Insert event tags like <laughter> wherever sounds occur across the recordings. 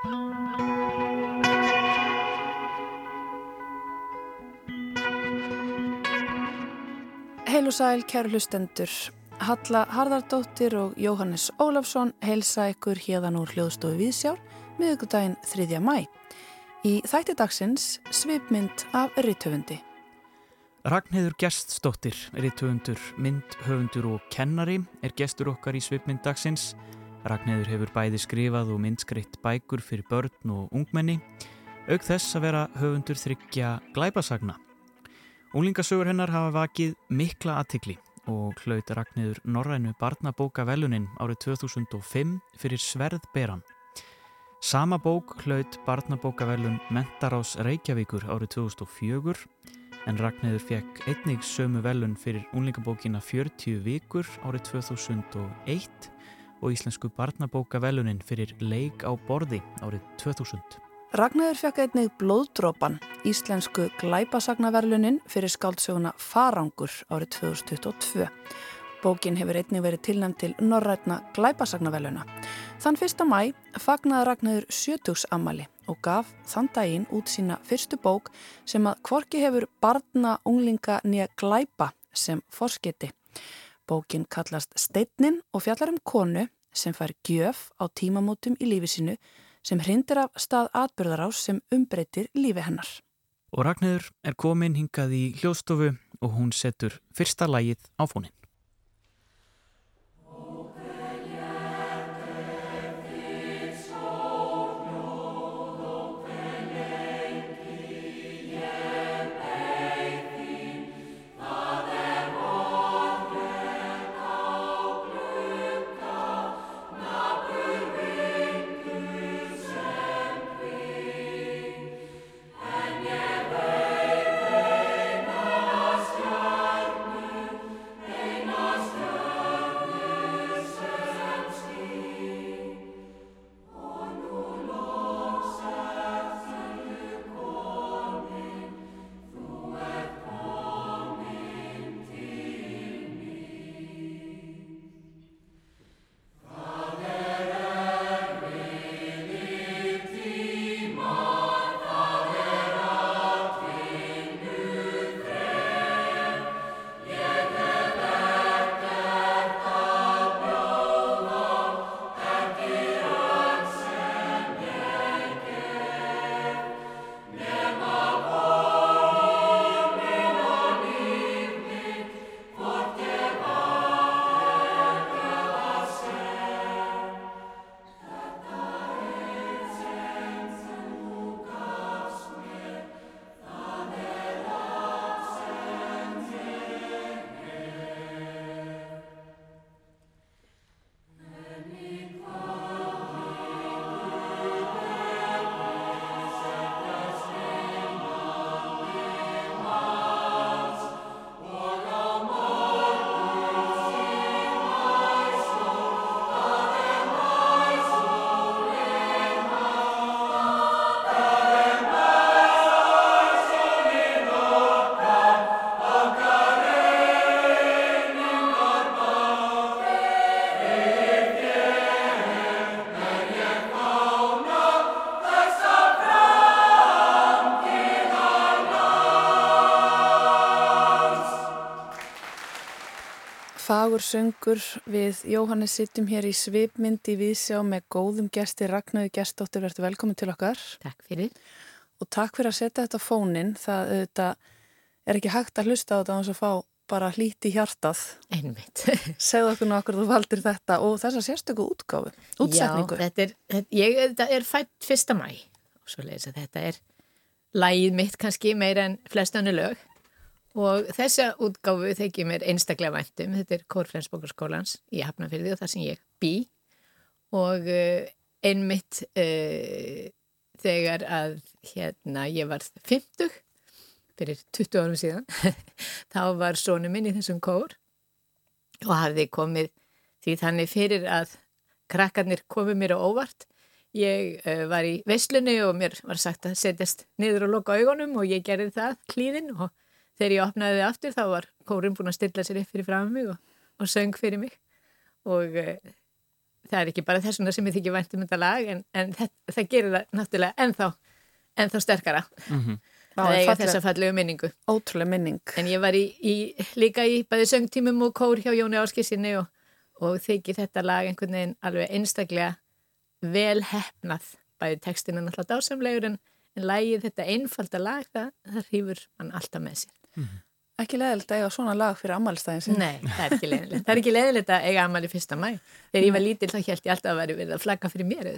Heil og sæl, kæru hlustendur. Halla Harðardóttir og Jóhannes Ólafsson heilsa ykkur hérðan úr hljóðstofu Víðsjár miðugudaginn 3. mæ. Í þætti dagsins svipmynd af rittöfundi. Ragnheður Geststóttir, rittöfundur, myndhöfundur og kennari er gestur okkar í svipmynd dagsins. Ragnheður hefur bæði skrifað og myndskreitt bækur fyrir börn og ungmenni, auk þess að vera höfundur þryggja glæpasagna. Unglingasögur hennar hafa vakið mikla aðtikli og hlaut Ragnhildur Norrænu barnabóka velunin árið 2005 fyrir Sverðberan. Sama bók hlaut barnabóka velun Mentarás Reykjavíkur árið 2004 en Ragnhildur fekk einnig sömu velun fyrir unlingabókina 40 vikur árið 2001 og íslensku barnabóka velunin fyrir Leik á borði árið 2000. Ragnæður fekk einnig blóðdrópan, íslensku glæpasagnaverlunin fyrir skáldsöguna Farangur árið 2022. Bókin hefur einnig verið tilnæmt til norrætna glæpasagnaverluna. Þann 1. mæ fagnaði Ragnæður sjötugsamali og gaf þann daginn út sína fyrstu bók sem að kvorki hefur barna, unglinga nýja glæpa sem forskiti. Bókin kallast Steitnin og fjallar um konu sem fær gjöf á tímamótum í lífi sínu sem hrindir af stað atbyrðarás sem umbreytir lífi hennar. Og Ragnhildur er komin hingað í hljóðstofu og hún setur fyrsta lægið á fónin. Fagur söngur við Jóhannes sittum hér í svipmyndi við sjá með góðum gesti Ragnarður gestóttir verður velkomin til okkar. Takk fyrir. Og takk fyrir að setja þetta fónin. Það þetta, er ekki hægt að hlusta á þetta og fá bara hlíti hjartað. Einmitt. <laughs> Segð okkur nú okkur þú valdir þetta og þessa sérstöku útgáfu, útsetningu. Já, þetta er, ég, þetta er fætt fyrsta mæ og svo leiðis að þetta er lægið mitt kannski meira en flest önnu lög Og þessa útgáfu þekki mér einstaklega væntum, þetta er Kórflensbókarskólans í Hafnarfyrði og það sem ég bý og uh, einmitt uh, þegar að hérna ég var 50 fyrir 20 árum síðan, <laughs> þá var sónu minn í þessum kór og hafði komið því þannig fyrir að krakkarnir komið mér á óvart. Ég uh, var í veislunni og mér var sagt að setjast niður og loka augunum og ég gerði það klíðin og þegar ég opnaði þið aftur þá var kórin búin að stilla sér upp fyrir frá mig og, og söng fyrir mig. Og e, það er ekki bara þessuna sem ég þykir vænt um þetta lag en, en það, það gerir það náttúrulega ennþá, ennþá sterkara. Mm -hmm. <laughs> það eiga þessa fallegu minningu. Ótrúlega minning. En ég var í, í, líka í bæði söngtímum og kór hjá Jóni Áskissinni og, og þykir þetta lag einhvern veginn alveg einstaklega vel hefnað bæði textinu náttúrulega dásamlegur en, en lagið þetta einfalda lag það, það hýfur mann alltaf með sér Mm -hmm. Ekki leðilegt að eiga svona lag fyrir ammælistæðin sin Nei, það er ekki leðilegt <laughs> Það er ekki leðilegt að eiga ammæli fyrsta mæ Þegar ég var lítil þá held ég alltaf að vera verið að flagga fyrir mér <laughs>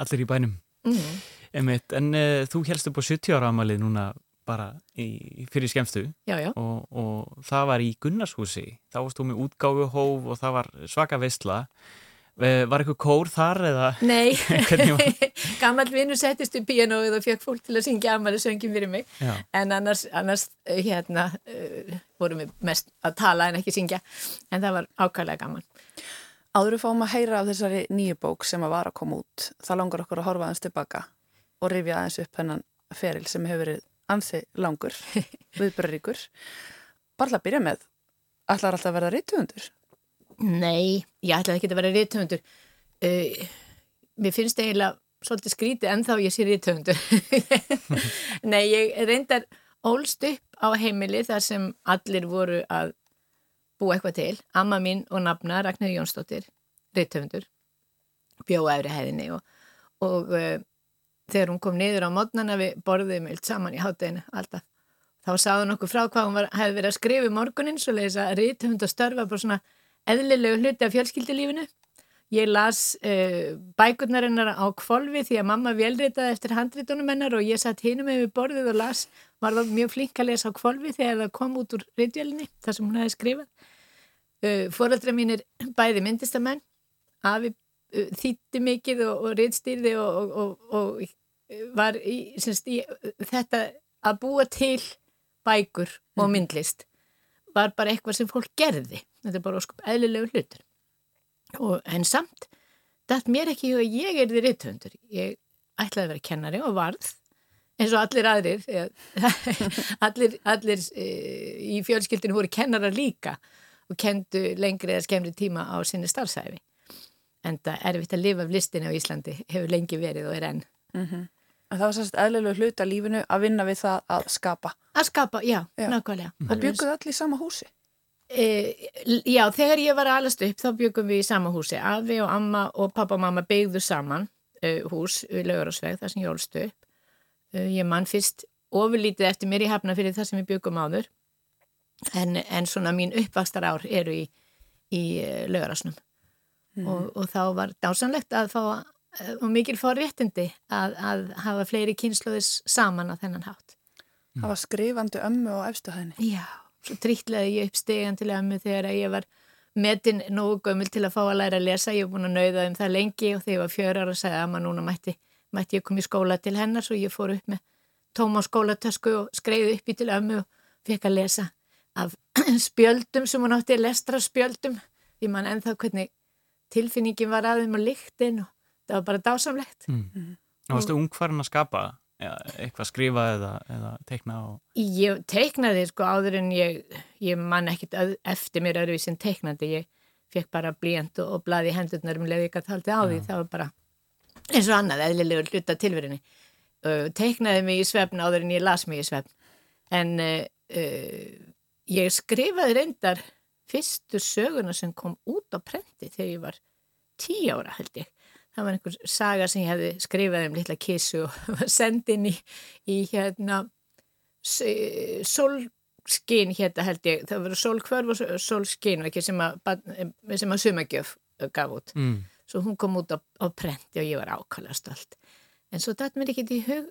Allir í bænum. Mm. Einmitt, En uh, þú helst upp á 70 ára amalið núna bara í, fyrir skemmstu. Já, já. Og, og það var í Gunnarshúsi. Þá varst þú með útgáfuhóf og það var svaka veistla Var eitthvað kór þar eða? Nei, <laughs> <laughs> gammal vinnu settist í pianoið og fekk fólk til að syngja ammali söngin fyrir mig. Já. en annars, annars hérna uh, vorum við mest að tala en ekki syngja. En það var ákvæmlega gaman. Áður við fáum að heyra af þessari nýju bók sem að var að koma út það langar okkur að horfa aðeins tilbaka og rifja aðeins upp hennan feril sem hefur verið ansi langur <laughs> viðbörðuríkur bara að byrja með ætlar alltaf að verða rítuðundur Nei, ég ætlaði ekki að vera rítöfundur. Uh, mér finnst eiginlega svolítið skrítið en þá ég sé rítöfundur. <laughs> Nei, ég reyndar ólst upp á heimili þar sem allir voru að búa eitthvað til. Amma mín og nafna Ragnar Jónsdóttir, rítöfundur, bjóða efri hæðinni og, og uh, þegar hún kom niður á mótnana við borðum öll saman í hátteginu alltaf. Þá sáðu nokkuð frá hvað hún var, hefði verið að skrifa morgunin svo leiðis að rítöfundastörfa bara svona eðlilegu hluti af fjölskyldilífinu. Ég las uh, bækurnarinnar á kvolvi því að mamma velritaði eftir handritunum hennar og ég satt hinum með borðið og las, var það mjög flink að lesa á kvolvi þegar það kom út úr rítjölinu, þar sem hún hefði skrifað. Uh, Fóraldra mín er bæði myndistamenn, afi uh, þýtti mikið og, og rítstýrði og, og, og var í, semst, í þetta að búa til bækur og myndlist var bara eitthvað sem fólk gerði. Þetta er bara óskup eðlilegu hlutur. Og, en samt, þetta mér ekki að ég er því ritthundur. Ég ætlaði að vera kennari og varð, eins og allir aðrir, <laughs> allir, allir e, í fjölskyldinu voru kennarar líka og kendu lengri eða skemmri tíma á sinni starfsæfi. En það er erfitt að lifa af listinni á Íslandi, hefur lengi verið og er enn. Mm -hmm. En það var sérst eðlilegu hlut að lífinu að vinna við það að skapa. Að skapa, já, já. nákvæmlega. Og bygguðu allir í sama húsi? E, já, þegar ég var alast upp þá byggum við í sama húsi. Afi og amma og pappa og mamma byggðu saman e, hús við Laugarásveg þar sem ég ólst upp. E, ég mann fyrst ofurlítið eftir mér í hafna fyrir það sem við byggum áður. En, en svona mín uppvakstar ár eru í, í Laugarásnum. Mm. Og, og þá var dásanlegt að fá og mikil fór réttindi að, að hafa fleiri kynsluðis saman að þennan hátt. Það var skrifandi ömmu og efstuhæðinni. Já, svo trýtlaði ég upp stegan til ömmu þegar ég var metin nógu gömul til að fá að læra að lesa. Ég hef búin að nauða um það lengi og þegar ég var fjörar og sagði að maður núna mætti, mætti ég koma í skóla til hennar svo ég fór upp með tóm á skólatösku og skreiði upp í til ömmu og fekk að lesa af <clears throat> spjöldum sem hún átti, lestra spjöldum. Því mann ennþá hvernig tilfinningin var aðeim og líktinn og það var bara dásamlegt. Mm. Mm. Og að skapa ja, eitthvað skrifa eða, eða teikna? Og... Ég teiknaði sko áður en ég, ég man ekkit eftir mér öðruvísin teiknandi. Ég fekk bara blíjant og, og blaði hendurnar um leði ekki að taldi á því. Það var bara eins og annað, eðlilegur hluta tilverinu. Uh, teiknaði mig í svefn áður en ég las mig í svefn. En uh, uh, ég skrifaði reyndar fyrstu söguna sem kom út á prenti þegar ég var tíu ára held ég. Það var einhver saga sem ég hefði skrifað um litla kissu og <laughs> sendið inn í, í hérna solskinn hérna held ég, það voru solkvörf og solskinn sem að, sem að sumagjöf gaf út. Mm. Svo hún kom út á, á prenti og ég var ákvæmlega stolt. En svo dætt mér ekki í hug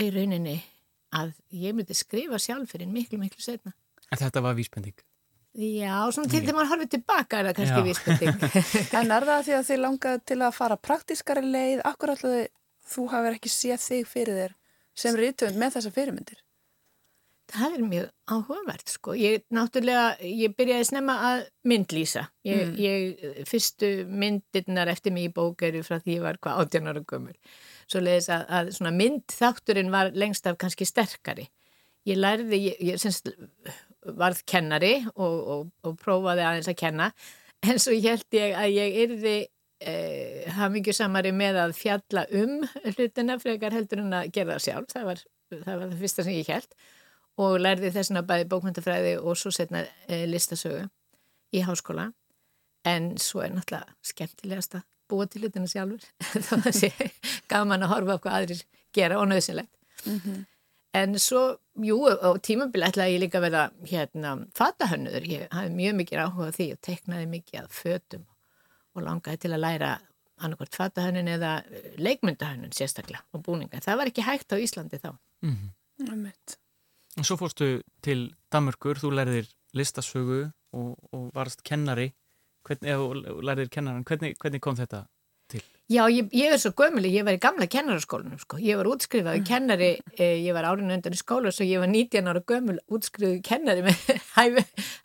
í rauninni að ég myndi skrifa sjálf fyrir miklu, miklu setna. En þetta var vísbending? Já, svona til þegar maður horfið tilbaka er það kannski vísbending. <laughs> en er það því að þið langaði til að fara praktískari leið, akkur alltaf þú hafið ekki séð þig fyrir þér sem rítöfund með þessa fyrirmyndir? Það er mjög áhugavert sko. Ég náttúrulega, ég byrjaði snemma að myndlýsa. Ég, mm. ég fyrstu myndirnar eftir mig í bók eru frá því ég var hvað 18 ára gömur. Svo leiðis að, að svona myndþátturinn var lengst af kannski sterkari. Ég lærði, ég, ég semst varð kennari og, og, og prófaði aðeins að kenna. En svo held ég að ég yrði eh, hafmyggjusamari með að fjalla um hlutina frekar heldur en að gera það sjálf. Það var það, var það fyrsta sem ég held og lærði þessuna bæði bókmyndafræði og svo setna eh, listasögu í háskóla. En svo er náttúrulega skemmtilegast að búa til hlutina sjálfur. <laughs> Þá sé gaman að horfa okkur aðrir gera og nöðsynlegt mm -hmm. En svo, jú, og tímabili ætlaði ég líka að vera hérna fatahönnur, ég hafi mjög mikið áhuga því og teknaði mikið að fötum og langaði til að læra annarkort fatahönnun eða leikmyndahönnun sérstaklega og búninga, það var ekki hægt á Íslandi þá. Mm -hmm. Og svo fórstu til Damurkur, þú lærðir listasögu og, og varst kennari. Hvernig, ef lærið kennaran, hvernig, hvernig kom þetta til? Já, ég, ég er svo gömuleg, ég var í gamla kennaraskólanum sko, ég var útskrifaði kennari, eh, ég var árinu undan í skóla og ég var 19 ára gömul útskrifaði kennari með <laughs> hæf,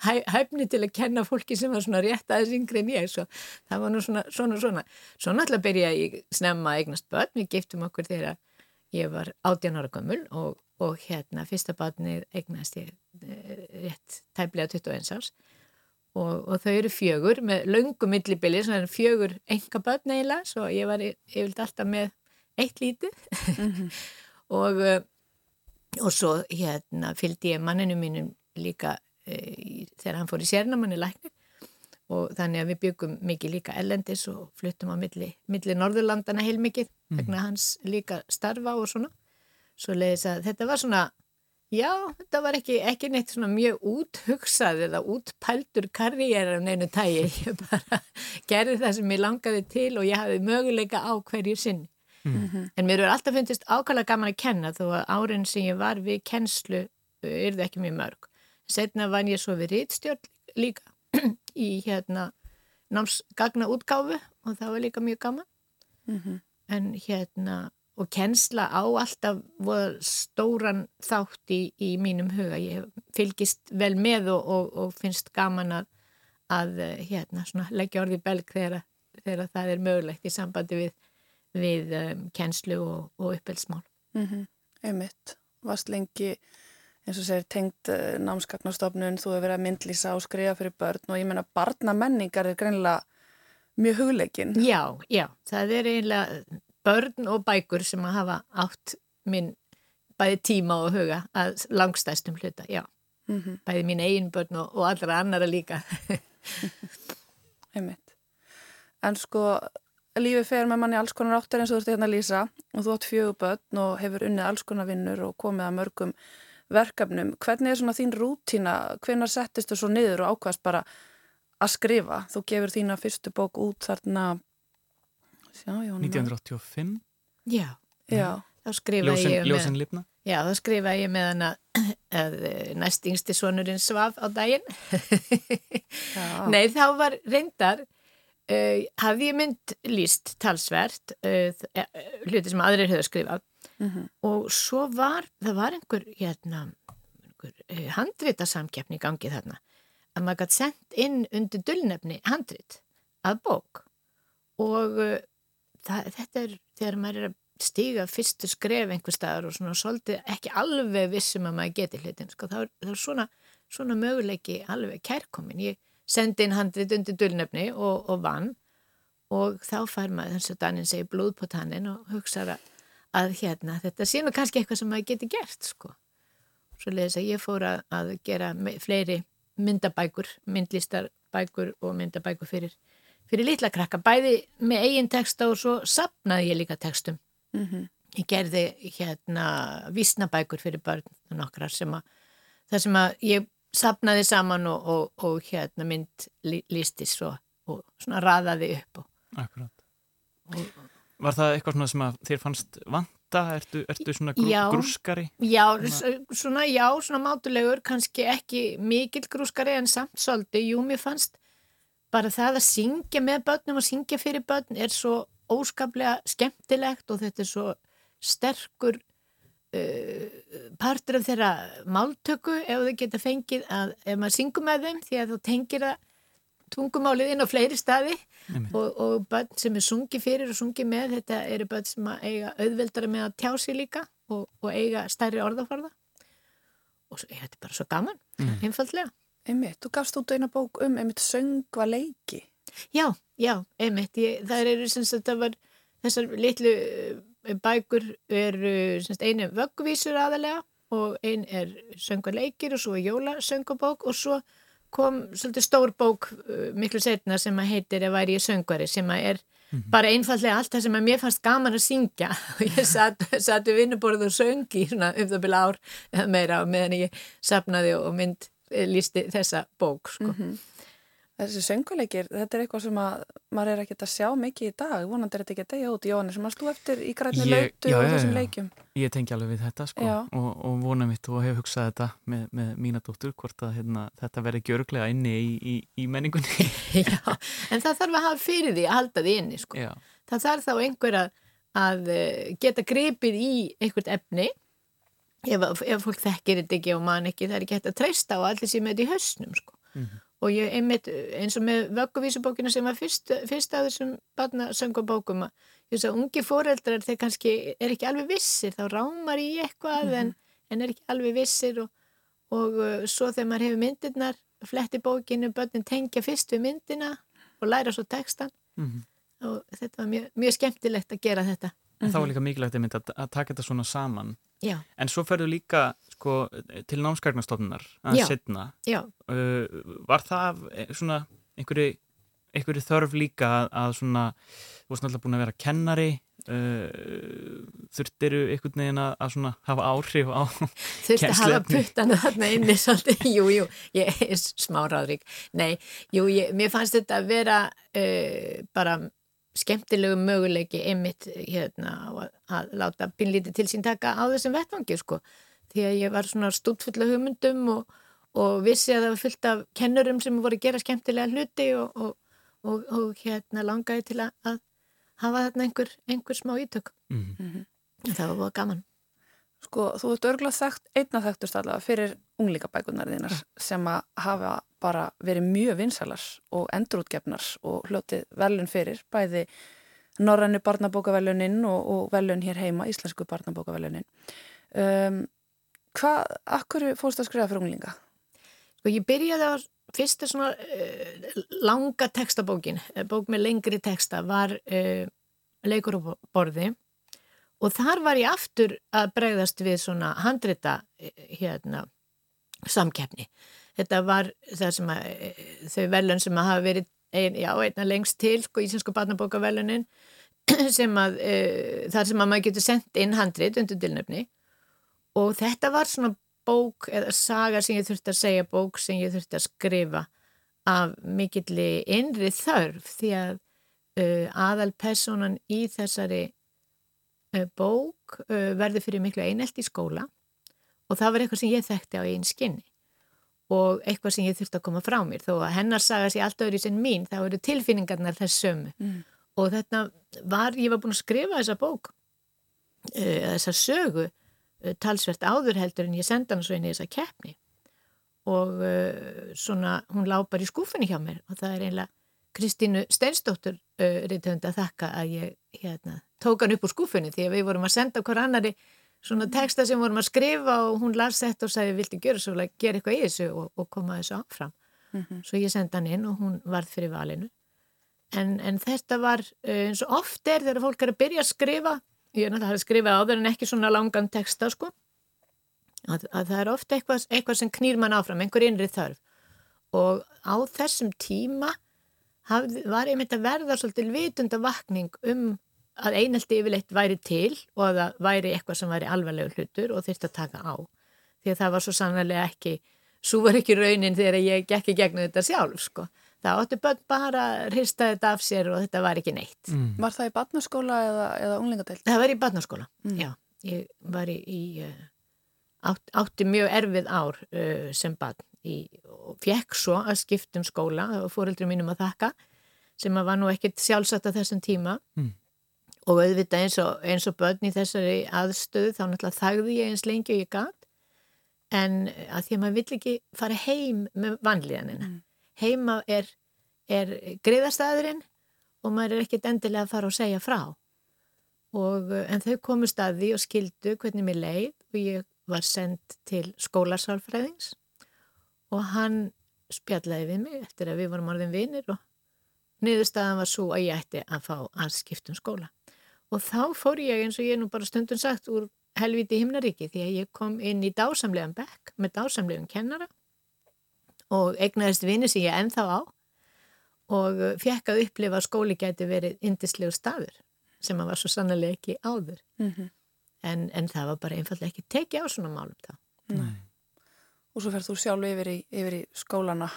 hæf, hæfni til að kenna fólki sem var svona rétt aðeins yngri en ég, svo það var nú svona, svona, svona. Svo náttúrulega byrja ég snemma að eignast börn, við giftum okkur þegar ég var 18 ára gömul og, og hérna fyrsta barnið eignast ég eh, rétt tæmlega 21 árs og, og þau eru fjögur með laungu millibili, svona fjögur enga börn eiginlega, svo ég var yfirlt alltaf með eitt lítið mm -hmm. <laughs> og, eh, og svo hérna fylgdi ég manninu mínum líka e, þegar hann fór í sérnamanni læknir og þannig að við byggum mikið líka ellendis og fluttum á milli, milli Norðurlandana heilmikið, mm. vegna hans líka starfa og svona, svo leiðis að þetta var svona Já, þetta var ekki, ekki neitt svona mjög úthugsað eða útpældur karriér af neinu tægi. <laughs> Ég bara gerði það sem ég langaði til og ég hafi möguleika á hverju sinn. Mm -hmm. En mér er alltaf fundist ákvæmlega gaman að kenna þó að árin sem ég var við kennslu er það ekki mjög mörg. Setna var ég svo við rítstjórn líka <clears throat> í hérna námsgagna útgáfu og það var líka mjög gaman. Mm -hmm. En hérna og kennsla á alltaf stóran þátt í, í mínum huga. Ég fylgist vel með og, og, og finnst gaman að, að hérna, leggja orði belg þegar, þegar það er mögulegt í sambandi við, við um, kennslu og, og uppelsmál. Mm -hmm. Einmitt, varst lengi eins og segir tengt uh, námskagnarstofnun, þú hefur verið að myndlýsa og skrifa fyrir börn og ég menna barnamenningar er greinlega mjög hugleikin. Já, já, það er eiginlega börn og bækur sem að hafa átt minn bæði tíma og huga að langstæstum hluta, já. Mm -hmm. Bæði mín eigin börn og, og allra annara líka. <laughs> Einmitt. En sko, lífið fer með manni alls konar áttar eins og þú ert hérna að lýsa og þú átt fjögur börn og hefur unnið alls konar vinnur og komið að mörgum verkefnum. Hvernig er svona þín rútína? Hvenar settist þú svo niður og ákvæmst bara að skrifa? Þú gefur þína fyrstu bók út þarna Já, 1985 Já, já. þá skrifa Ljósin, ég Ljósin Lipna Já, þá skrifa ég með hana <clears throat> að næst yngsti sonurinn svaf á daginn. <laughs> Nei, þá var reyndar uh, hafði ég mynd líst talsvert uh, hluti sem aðrir höfðu skrifað. Mm -hmm. og svo var það var einhver, hérna, einhver uh, handritasamkeppni í gangi þarna. Að maður gæti sendt inn undir dullnefni handrit að bók. Og það, þetta er þegar maður er að stíga fyrstu skref einhver staðar og svona svolítið ekki alveg vissum að maður geti hlutin sko, þá er, er svona, svona möguleiki alveg kærkomin. Ég sendi inn handrit undir dullnefni og, og vann og þá fær maður þess að Danin segi blóð på tannin og hugsaða að hérna þetta sé nú kannski eitthvað sem maður geti gert sko. Svo leiðis að ég fór að, að gera fleiri myndabækur, myndlistarbækur og myndabækur fyrir fyrir litla krakka, bæði með eigin texta og svo sapnaði ég líka textum. Mm -hmm. Ég gerði hérna vísnabækur fyrir börn nokkrar sem að það sem að ég sapnaði saman og, og, og hérna mynd lístis og, og svona raðaði upp. Akkurát. Var það eitthvað sem að þér fannst vanta? Ertu, ertu svona grú, já, grúskari? Já svona, já, svona mátulegur, kannski ekki mikil grúskari en samt svolítið. Jú, mér fannst bara það að syngja með börnum og syngja fyrir börn er svo óskaplega skemmtilegt og þetta er svo sterkur uh, partur af þeirra máltöku ef þau geta fengið að ef maður syngur með þeim því að þú tengir það tungumálið inn á fleiri staði og, og börn sem er sungið fyrir og sungið með þetta eru börn sem eiga auðveldara með að tjá sig líka og, og eiga stærri orðafarða og svo, ég, þetta er bara svo gaman, mm. einfallega Einmitt, þú gafst út eina bók um einmitt söngva leiki. Já, já, einmitt. Ég, það eru sem sagt, það var þessar litlu eh, bækur eru sem sagt, einu vöggvísur aðalega og ein er söngva leikir og svo jólasöngabók og svo kom svolítið stór bók uh, miklu setna sem að heitir að væri ég söngvari sem að er -hmm. bara einfallega allt það sem að mér fannst gaman að syngja <laughs> og ég satt, satt við vinnuborð og söngi svona um það byrja ár meira og meðan ég sapnaði og mynd eh, lísti þessa bók sko. mm -hmm. Þessi sönguleikir, þetta er eitthvað sem að maður er ekkert að sjá mikið í dag, vonandi er þetta ekki að degja út, Jóni, sem að stú eftir í græni lautu og þessum leikjum. Ég tengi alveg við þetta sko og, og vona mitt og hef hugsað þetta með, með mína dóttur, hvort að hérna, þetta verði gjörglega inni í, í, í menningunni. <laughs> Já, en það þarf að hafa fyrir því að halda því inni sko. Það þarf þá einhver að, að eh, geta grepið í einhvert efni, ef, ef fólk þekkir þetta ekki og mann ekki, það er ekki hægt að treysta á allir sem er þetta í höstnum sko. Mm -hmm og ég einmitt eins og með vögguvísubókina sem var fyrst, fyrst af þessum barnasöngubókum að veist að ungi fóreldrar þeir kannski er ekki alveg vissir þá rámar í eitthvað mm -hmm. en, en er ekki alveg vissir og, og uh, svo þegar maður hefur myndirnar fletti bókinu, börnin tengja fyrst við myndina og læra svo textan mm -hmm. og þetta var mjög, mjög skemmtilegt að gera þetta En þá er líka mikilvægt að, að taka þetta svona saman Já. En svo ferðu líka sko, til námsgærnastofnunar að setna. Uh, var það eh, svona einhverju, einhverju þörf líka að, að svona, þú varst náttúrulega búin að vera kennari, uh, þurftiru einhvern veginn að, að svona hafa áhrif á <laughs> Þurfti að hafa puttana þarna inni svolítið, <laughs> jú, jú, ég er <laughs> smáraðrík. Nei, jú, ég, mér fannst þetta að vera uh, bara skemmtilegu möguleiki einmitt hérna að, að láta pinlítið til sín taka á þessum vettvangi sko. Því að ég var svona stútfull af hugmyndum og, og vissi að það var fullt af kennurum sem voru að gera skemmtilega hluti og, og, og hérna langaði til að, að hafa þarna einhver, einhver smá ítök. Mm -hmm. það var búin gaman Sko þú ert örgulega þekkt, einna þekktust allavega fyrir unglíkabækunar þínar sem að hafa bara verið mjög vinsalar og endurútgefnar og hljótið velun fyrir bæði Norrannu barnabókavelunin og, og velun hér heima, Íslensku barnabókavelunin. Um, hvað, akkur fórst að skrifa fyrir unglinga? Sko ég byrjaði á fyrsta svona uh, langa textabókin, eh, bók með lengri texta var uh, leikur á borði og þar var ég aftur að bregðast við svona handrita hérna samkeppni. Þetta var það sem að e, þau velun sem að hafa verið ein, já, einna lengst til sko, Íslensku barnabókavelunin <clears throat> sem að e, þar sem að maður getur sendt inn handrit undir tilnefni. Og þetta var svona bók eða saga sem ég þurfti að segja bók sem ég þurfti að skrifa af mikilli innri þörf því að uh, aðal personan í þessari bók uh, verði fyrir miklu einelt í skóla og það var eitthvað sem ég þekkti á einn skinni og eitthvað sem ég þurfti að koma frá mér. Þó að hennar saga sér allt öðru sem mín þá eru tilfinningarnar þess sömu. Mm. og þetta var, ég var búin að skrifa þessa bók uh, þessa sögu uh, talsvert áður heldur en ég senda hann svo inn í þessa keppni. Og uh, svona hún lápar í skúfunni hjá mér og það er einlega Kristínu Steinstóttur reyndhund að þakka að ég hérna, tók hann upp úr skúfunni því að við vorum að senda hver annari svona texta sem vorum að skrifa og hún las þetta og sagði vilti gera svo að gera eitthvað í þessu? og, og koma þessu áfram. Mm -hmm. svo ég senda hann inn og hún varð fyrir valinu. En, en þetta var uh, eins og oft er þegar fólk er að byrja að skrifa ég er náttúrulega að skrifa á þeir en ekki svona langan texta sko að, að það er ofta eitthvað, eitthvað sem knýr mann áfram einhver innrið þörf. Og á þessum tíma hafði, var ég myndi að verða svolítið vitundavakning um að einelti yfirleitt væri til og að það væri eitthvað sem væri alvarlegu hlutur og þurfti að taka á. Því að það var svo sannlega ekki svo var ekki raunin þegar ég gekk í gegnum þetta sjálf sko. Það átti bara að hrista þetta af sér og þetta var ekki neitt. Mm. Var það í badnaskóla eða, eða unglingadelt? Það var í badnaskóla, mm. já. Ég var í, í uh, átt, átti mjög erfið ár uh, sem badn í, og fekk svo að skiptum skóla og fóreldri mínum að þakka sem að var nú ekkert sjálfsagt að þessum tíma. Mm og auðvitað eins og, eins og börn í þessari aðstöðu þá náttúrulega þagði ég eins lengi og ég gæt en að því að maður vill ekki fara heim með vanlíðanina mm. heima er, er greiðastæðurinn og maður er ekkert endilega að fara og segja frá og en þau komu staði og skildu hvernig mér leið og ég var sendt til skólarsálfræðings og hann spjallaði við mig eftir að við vorum orðin vinir og niðurstaðan var svo að ég ætti að fá að skiptum skóla. Og þá fór ég eins og ég nú bara stundum sagt úr helviti himnaríki því að ég kom inn í dásamlegan bekk með dásamlegan kennara og egnaðist vini sem ég ennþá á og fekk að upplifa að skóli gæti verið indislegu staður sem að var svo sannlega ekki áður. Mm -hmm. en, en það var bara einfallega ekki tekið á svona málum þá. Nei. Og svo ferð þú sjálf yfir í, yfir í skólana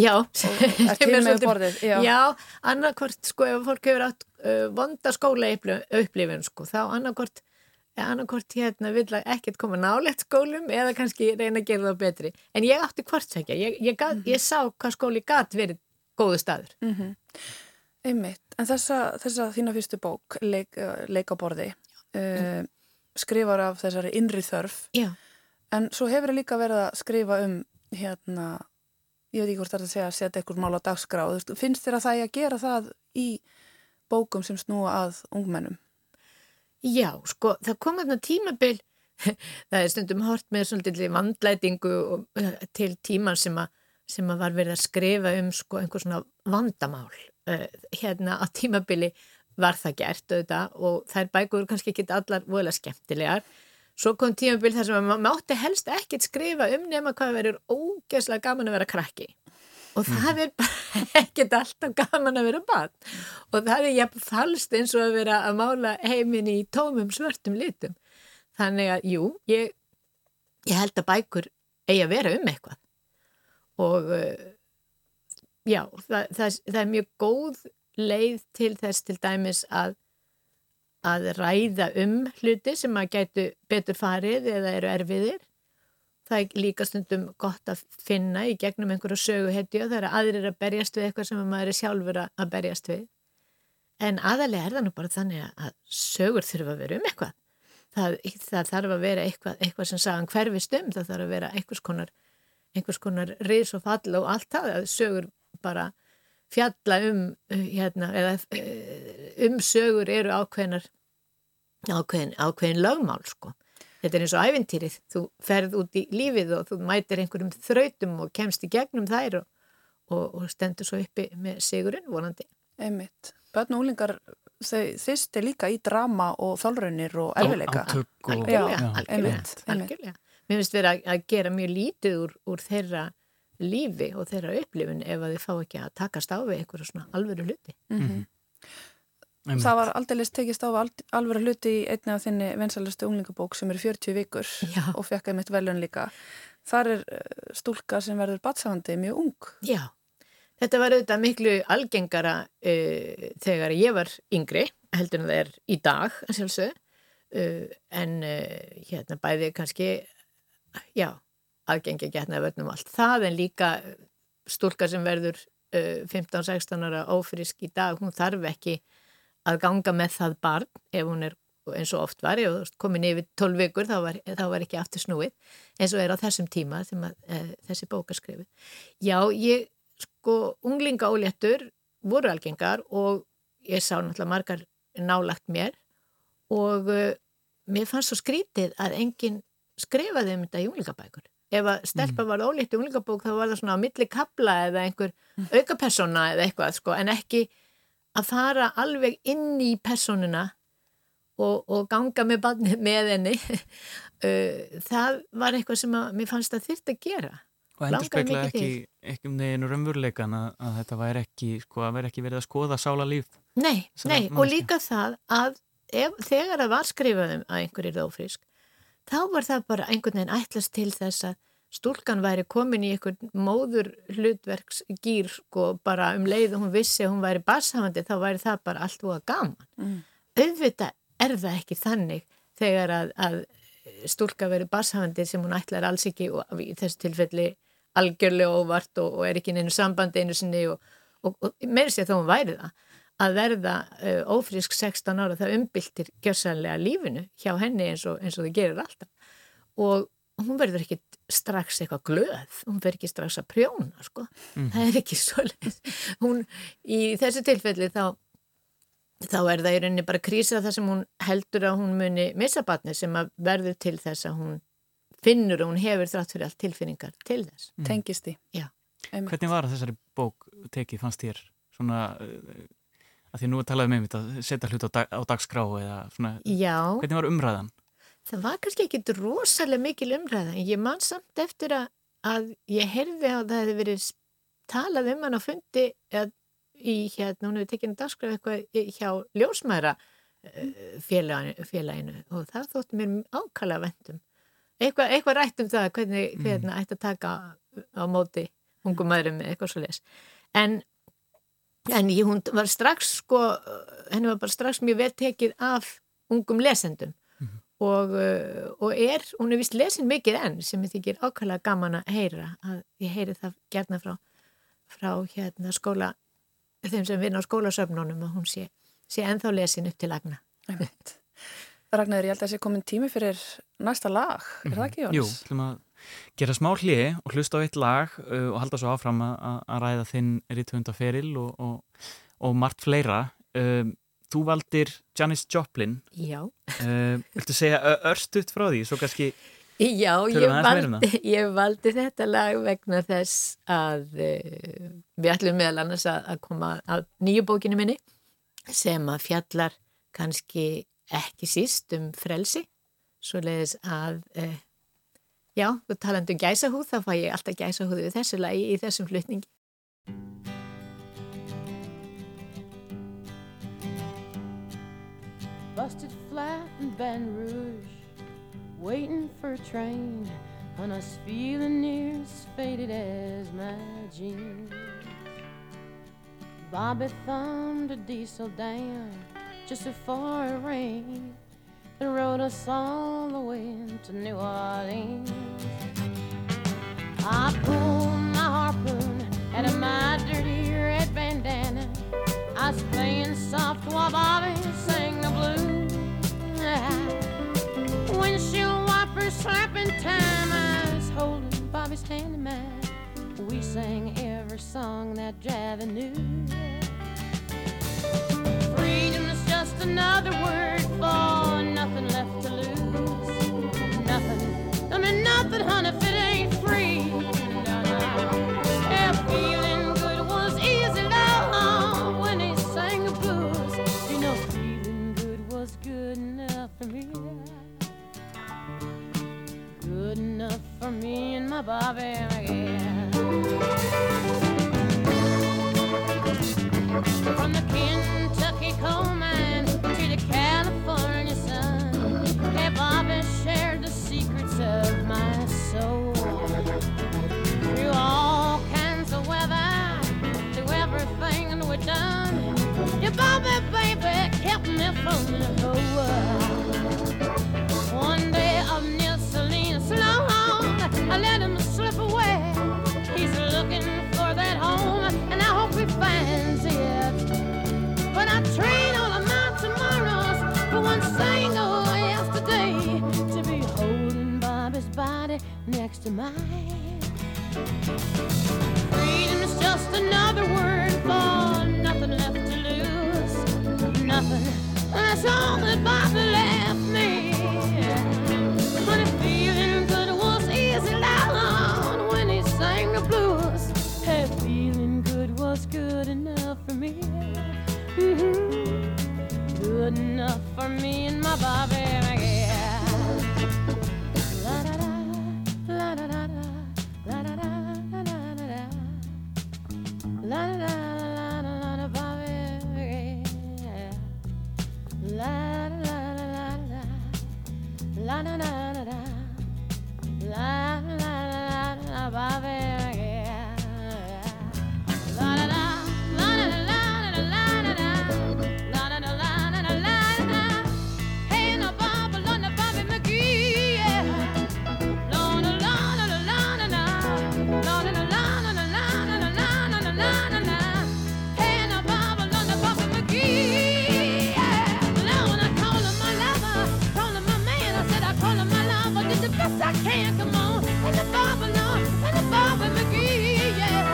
Já, <laughs> til með borðið Já, já annarkvort sko ef fólk hefur átt uh, vonda skóla upplifin sko þá annarkvort annarkvort hérna vil ekkert koma nálegt skólum eða kannski reyna að gera það betri. En ég átti hvort sækja ég, ég, mm -hmm. ég sá hvað skóli gæt verið góðu staður. Mm -hmm. Einmitt, en þessa, þessa þína fyrstu bók leik, leik á borði uh, skrifar af þessari innri þörf. Já. en svo hefur það líka verið að skrifa um hérna ég veit ekki hvort það er að segja að setja eitthvað mál á dagsgráð finnst þér að það er að gera það í bókum sem snúa að ungmennum? Já, sko, það kom aðna tímabil <laughs> það er stundum hort með svona vandlætingu eh, til tíman sem að, sem að var verið að skrifa um sko einhver svona vandamál. Uh, hérna á tímabili var það gert auðvitað og þær bækur kannski ekki allar voðilega skemmtilegar Svo kom tímabill þar sem maður mátti helst ekkit skrifa um nema hvað verður ógeðslega gaman að vera krakki og það mhm. er bara <laughs> ekkit alltaf gaman að vera bann og það er jafn falst eins og að vera að mála heimin í tómum svörtum litum. Þannig að, jú, ég, ég held að bækur eigi að vera um eitthvað og uh, já, það, það, það er mjög góð leið til þess til dæmis að að ræða um hluti sem að gætu betur farið eða eru erfiðir. Það er líka stundum gott að finna í gegnum einhverju söguhetju og það er aðrir að berjast við eitthvað sem maður er sjálfur að berjast við. En aðalega er það nú bara þannig að sögur þurfa að vera um eitthvað. Það, það þarf að vera eitthvað, eitthvað sem sagan hverfist um, það þarf að vera einhvers konar, einhvers konar ris og fall og allt það að sögur bara fjalla um, hérna, eða, eh, um sögur eru ákveðnar ákveðin, ákveðin lögmál sko. Þetta er eins og ævintýrið, þú ferð út í lífið og þú mætir einhverjum þrautum og kemst í gegnum þær og, og, og stendur svo uppi með sigurinn vonandi. Einmitt. Bönn og úlingar þau þýst er líka í drama og þálraunir og erfileika. Algjörlega, algjörlega, algjörlega. Mér finnst verið að, að gera mjög lítið úr, úr þeirra lífi og þeirra upplifin ef að þið fá ekki að takast á við eitthvað svona alvöru hluti. Mm -hmm. Einmitt. Það var aldrei tekist á alveg hluti í einni af þinni vensalustu unglingabók sem eru 40 vikur Já. og fekk einmitt velun líka. Þar er eh, stúlka sem verður batsafandi mjög ung. Já, þetta var auðvitað miklu algengara uh, þegar ég var yngri, heldur en það er í dag, uh, en uh, hérna bæði kannski, já, algengi getna vörnum allt það, en líka stúlka sem verður 15-16 ára ófrisk í dag, hún þarf ekki að ganga með það barn ef hún er eins og oft var, ef þú komin yfir 12 vikur þá var, þá var ekki aftur snúið eins og er á þessum tíma þegar e, þessi bóka skrifið. Já, ég sko, unglinga óléttur voru algengar og ég sá náttúrulega margar nálagt mér og e, mér fannst svo skrítið að enginn skrifaði um þetta í unglingabækur. Ef að stelpa mm. var ólétt í unglingabók þá var það svona á milli kabla eða einhver aukapersona eða eitthvað sko en ekki að fara alveg inn í personuna og, og ganga með, með henni. <laughs> Það var eitthvað sem að, mér fannst að þurft að gera. Og endur spekla ekki ekki um neginu raunvurleikan að, að þetta væri ekki, sko, að veri ekki verið að skoða sála líf. Nei, nei og líka það að ef, þegar það var skrifaðum að einhverjir þófrísk þá var það bara einhvern veginn ætlast til þess að stúlkan væri komin í einhvern móður hlutverksgýr sko bara um leið og hún vissi að hún væri barshafandi þá væri það bara allt og að gaman. Mm. Auðvitað er það ekki þannig þegar að, að stúlka veri barshafandi sem hún ætlar alls ekki og í þessu tilfelli algjörlega óvart og, og er ekki inn einu sambandi einu sinni og, og, og með sér þó hún væri það að verða uh, ófrísk 16 ára það umbyltir gjörsanlega lífinu hjá henni eins og það gerir alltaf og hún verður ekki strax eitthvað glöð, hún verður ekki strax að prjóna sko, mm. það er ekki <laughs> svolítið hún, í þessu tilfelli þá, þá er það í rauninni bara krísa það sem hún heldur að hún muni missa batni sem að verður til þess að hún finnur og hún hefur þrátt fyrir allt tilfinningar til þess. Mm. Tengist því. Hvernig var þessari bók tekið, fannst þér? Svona, uh, að því nú er talað um einmitt að setja hlut á, dag, á dagskrá eða svona, Já, hvernig var umræðan? það var kannski ekkit rosalega mikil umræða. En ég man samt eftir að, að ég heyrði að það hefði verið talað um hann á fundi eða í hérna, hún hefði tekinu dagskraf eitthvað hjá ljósmæra félaginu, félaginu. Og það þótti mér ákala vendum eitthvað, eitthvað rætt um það hvernig, hvernig ætti að taka á móti ungum maðurum með eitthvað svo les en, en ég, hún var strax sko, henni var bara strax mjög vel tekið af ungum lesendum og, uh, og er, hún er vist lesin mikið enn sem ég þykir ákvæmlega gaman að heyra að ég heyri það gerna frá frá hérna skóla þeim sem vinna á skólasöfnunum að hún sé, sé ennþá lesin upp til lagna. Ragnar, ég held að þessi komin tími fyrir næsta lag, er það ekki, Jónas? Jú, ætlum að gera smá hliði og hlusta á eitt lag uh, og halda svo áfram að, ræða þinn rítvöndaferil og, og, og margt fleira. Um, þú valdir Janis Joplin. Já, Uh, viltu segja ö- örstutt frá því, svo kannski Já ég, um valdi, ég valdi þetta lag vegna þess að uh, við ætlum meðal annars að, að koma að nýju bókinu minni sem að fjallar kannski ekki síst um frelsi svo leiðis að uh, já, þú talandi um gæsahúð þá fæ ég alltaf gæsahúð við þessu lagi í þessum flutningi. Busted flat in Baton Rouge, waiting for a train, and I was feeling near as faded as my jeans. Bobby thumbed a diesel down just before it rained and rode us all the way to New Orleans. I pulled my harpoon out of my dirty red bandana. I was playing soft while Bobby sang the blues. Windshield wipers slapping time. I was holding Bobby's hand in mine. We sang every song that Javi knew. Another word for nothing left to lose. Nothing. I mean nothing, honey, if it ain't free. No, no. Yeah, feeling good was easy, love, when he sang the blues. You know, feeling good was good enough for me. Good enough for me and my Bobby, yes I can. Come on, and the bomb along, and the bomb with McGee, yeah.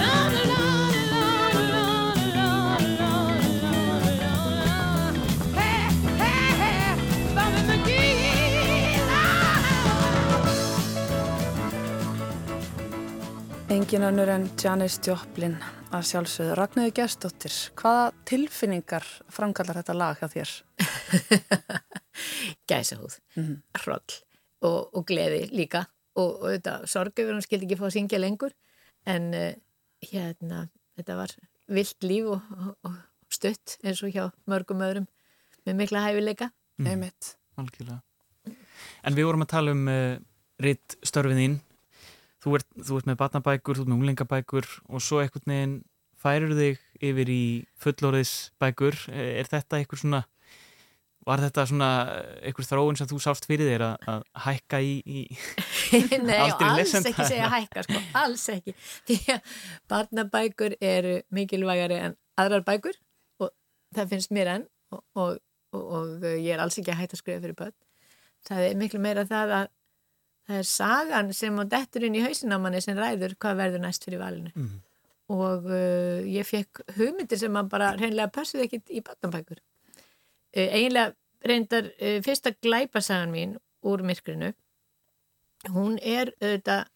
Lord, Lord, Lord, Lord, Lord, Lord, Lord, Lord, Lord. Hey, hey, hey, bomb with McGee. Ah. Engin önnur en Janis Joplin að sjálfsögðu. Ragnarður Gerstóttir, hvaða tilfinningar framkallar þetta lag að þér? <laughs> Gæsa húð, mm -hmm. hroll og, og gleði líka og, og þetta sorgöfur hún skildi ekki fá að syngja lengur en uh, hérna þetta var vilt líf og, og, og stutt eins og hjá mörgum öðrum með mikla hæfileika. Mm. En við vorum að tala um uh, ritt störfið þín. Þú ert, þú ert með batnabækur, þú ert með unglingabækur og svo einhvern veginn færir þig yfir í fullorðisbækur. Er þetta eitthvað svona, var þetta svona eitthvað þróun sem þú sást fyrir þér að, að hækka í, í <laughs> Nei, <laughs> alls ekki segja hækka, sko, alls ekki. <laughs> Því að barnabækur eru mikilvægari en aðrar bækur og það finnst mér enn og, og, og, og ég er alls ekki að hætta að skrifa fyrir börn. Það er miklu meira það að það er sagan sem á detturinn í hausin á manni sem ræður hvað verður næst fyrir valinu. Mhm. Og uh, ég fekk hugmyndir sem maður bara reynlega passuði ekkit í barnabækur. Uh, eiginlega reyndar uh, fyrsta glæpasagan mín úr myrkrinu hún er auðvitað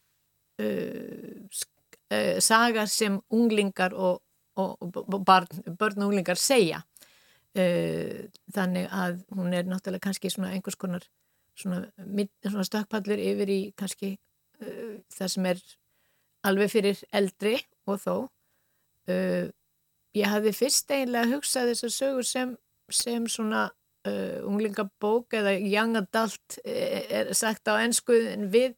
uh, saga sem unglingar og, og, og barn, börn og unglingar segja. Þannig að hún er náttúrulega kannski svona einhvers konar svona, svona stökkpallur yfir í kannski uh, það sem er alveg fyrir eldri og þó. Uh, ég hafði fyrst eiginlega hugsað þessar sögur sem, sem svona uh, unglingabók eða young adult eh, er sagt á ennsku en við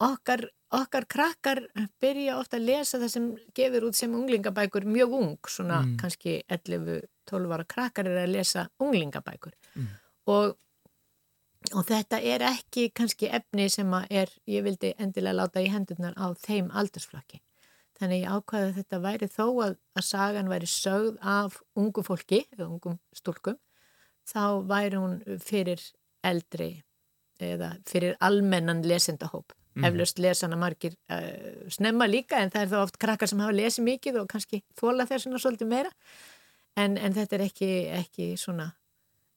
okkar, okkar krakkar byrja ofta að lesa það sem gefur út sem unglingabækur mjög ung, svona Mm. kannski 11-12 ára krakkar er að lesa unglingabækur Mm. og, og þetta er ekki kannski efni sem að er, ég vildi endilega láta í hendurnar á þeim aldursflokki þannig ég ákvaði að þetta væri þó að, að sagan væri sögð af ungu fólki eða ungum stúlkum þá væri hún fyrir eldri eða fyrir almennan lesendahóp. Mhm. Eflaust lesana margir uh, snemma líka en það er þá oft krakkar sem hafa lesið mikið og kannski þóla þessuna svolítið meira en, en þetta er ekki, ekki svona,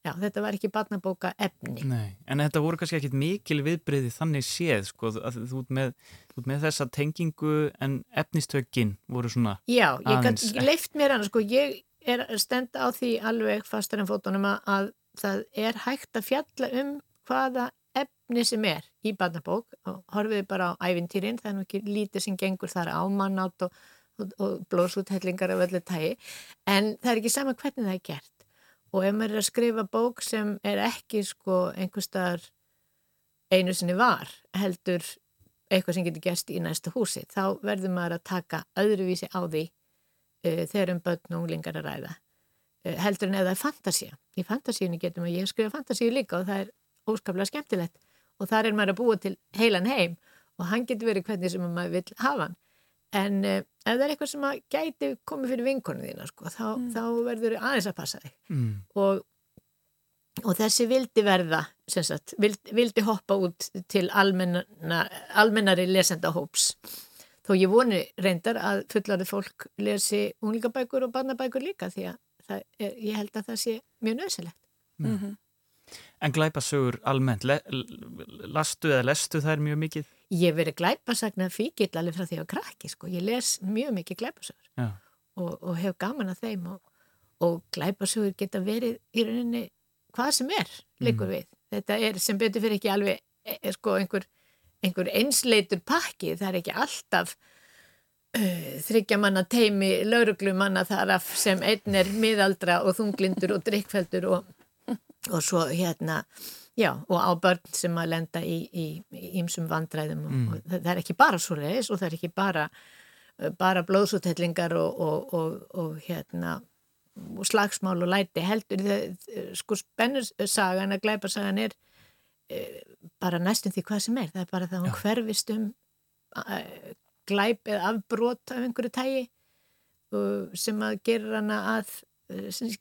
já þetta var ekki barnabóka efni. Nei, en þetta voru kannski ekkit mikil viðbreyði þannig séð, sko, að þú ert með, með þessa tengingu en efnistökin voru svona Já, ég Aðeins gat leift mér hann, sko, ég er stend á því alveg fastar en fótunum að, að það er hægt að fjalla um hvaða efni sem er í barnabók og horfiði bara á ævintýrin, það er nú ekki lítið sem gengur þar ámannátt og, og, og blóðsúthellingar af öllu tægi, en það er ekki sama hvernig það er gert. Og ef maður er að skrifa bók sem er ekki sko einhver staðar einu sinni var, heldur eitthvað sem getur gerst í næsta húsi, þá verður maður að taka öðruvísi á því uh, þegar um börn og unglingar að ræða. Uh, heldur en ef það er fantasía. Í fantasíunni getum að ég skrifa fantasíu líka og það er óskaplega skemmtilegt. Og þar er maður að búa til heilan heim og hann getur verið hvernig sem maður vil hafa hann en uh, ef það er eitthvað sem að gæti komið fyrir vinkonu þína sko, þá, þá verður aðeins að passa þig. Mm, og, og þessi vildi verða sem sagt, vildi, vildi hoppa út til almenna, almennari lesendahóps. Þó ég voni reyndar að fullarði fólk lesi unglingabækur og barnabækur líka því að það er, ég held að það sé mjög nöðsilegt Mm. -hmm. En glæpasögur almennt, le, lastu eða lestu þær mjög mikið? ég verið glæpasagna fíkill alveg frá því að krakki sko. ég les mjög mikið glæpasögur og, og hef gaman að þeim og, og glæpasögur geta verið í rauninni hvað sem er líkur við. Þetta er sem betur fyrir ekki alveg e, e, sko, einhver, einhver einsleitur pakki, það er ekki alltaf þryggja manna teimi lauruglu manna þar af sem einn er miðaldra og þunglindur og drikkfeldur og, og svo hérna Já, og á börn sem að lenda í, í, í ýmsum vandræðum og, Mm. og það, er ekki bara svo leiðis og það er ekki bara, bara blóðsúthellingar og, og, og, og hérna slagsmál og læti heldur það, sko spennursagan að glæparsagan er bara næstum því hvað sem er það er bara það að hún hverfist um glæp eða afbrot af einhverju tægi sem að gerir hana að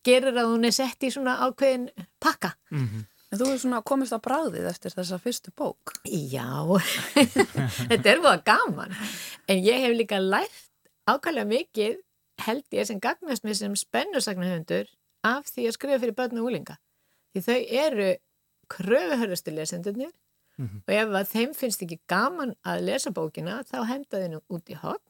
gerir að hún er sett í svona ákveðin pakka Mm -hmm. En þú hefur svona komist á bráðið eftir þessa fyrstu bók. Já, <laughs> þetta er búið gaman. En ég hef líka lært ákvæmlega mikið, held ég, sem gagnast mér sem spennusagnahöndur af því að skrifa fyrir börn og úlinga. Því þau eru kröfuhörðustu lesendurnir Mhm. og ef að þeim finnst ekki gaman að lesa bókina, þá henda nú út í hotn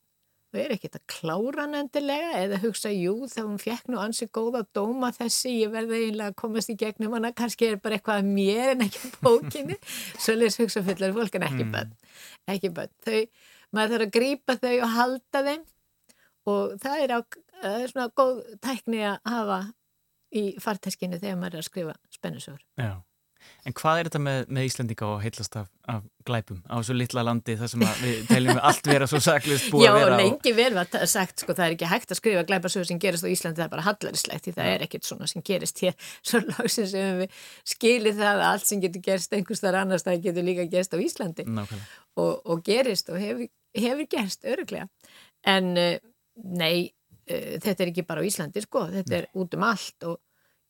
og er ekkert að klára hann endilega eða hugsa, jú, þá hún fekk nú ansi góða dóma þessi, ég verði eiginlega að komast í gegnum hana, kannski er bara eitthvað að mér en ekki <laughs> bókinni svo leys hugsa fullar fólk en ekki Mm. bönn ekki bönn, þau, maður þarf að grípa þau og halda þeim og það er, á, það er svona góð tækni að hafa í farteskinu þegar maður er að skrifa spennusögur Já. En hvað er þetta með, með Íslandinga og heillast af, af glæpum? Á svo litla landi þar sem við teljum við allt vera svo saklist búið Já, að vera á- lengi vel var það sagt, sko, það er ekki hægt að skrifa glæparsögur sem gerist á Íslandi, það er bara hallarislegt því það er ekkert svona sem gerist hér. <laughs> Svo lagsins sem við skilið það að allt sem getur gerst einhvers þar annars það getur líka gerst á Íslandi. Og, og gerist og hefur, hefur gerst öruglega en uh, nei, uh, þetta er ekki bara á Íslandi sko, þetta er út um allt og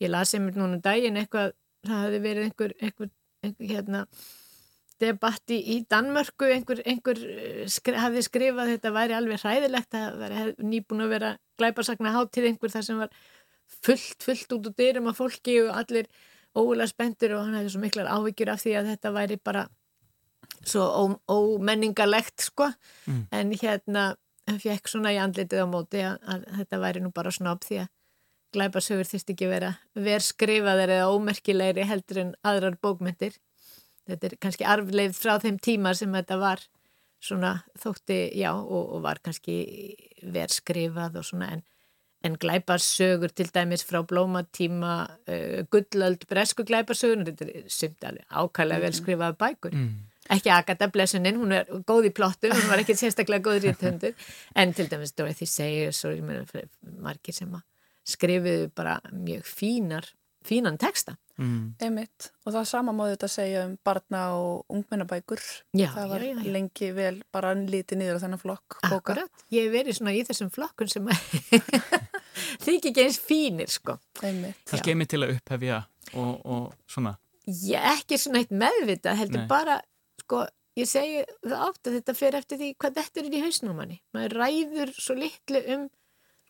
ég las einmitt núna um daginn eitthvað, það hefði verið einhver, einhver, einhver hérna debatti í Danmörku einhver, einhver eh, skri, hafði skrifað þetta væri alveg hræðilegt að vera nýbúin að vera glæparsakna hátíð einhver þar sem var fullt, fullt út úr dyrum af fólki og allir ógulega spenntur og hann hefði svo miklar áhyggjur af því að þetta væri bara svo ó- ómenningarlegt sko Mm. en hérna fekk svona í andlitið á móti að, að þetta væri nú bara snopp því að glæparsögur þyrst ekki vera verskrifaðar eða ómerkilegri heldur en aðrar bókmyndir þetta er kannski arfleið frá þeim tíma sem þetta var svona þótti, já, og, og var kannski verskrifað og svona en, en glæparsögur til dæmis frá blómatíma uh, gullöld bresku glæparsögur þetta er sumt alveg ákælega vel skrifað bækur. Mm. ekki Agatha Blessunin, hún er góð í plottum hún var ekki sérstaklega góð rítöndur en til dæmis Dorothy Sayers og margir sem að skrifuðu bara mjög fínar fínan texta Mm. Einmitt. Og það sama móði þetta segja um barna og ungmennabækur. já, það var já, já, lengi vel bara lítið niður á þennan flokk bóka. Akkurat, ég hef verið svona í þessum flokkun sem <laughs> þykir ekki eins fínir sko Einmitt. Það skemmir til að upphefja og, og svona ég ekki svona eitt meðvitað heldur Nei. bara, sko ég segi það átt að þetta fer eftir því hvað þetta er í hausnum manni, maður ræður svo litlu um,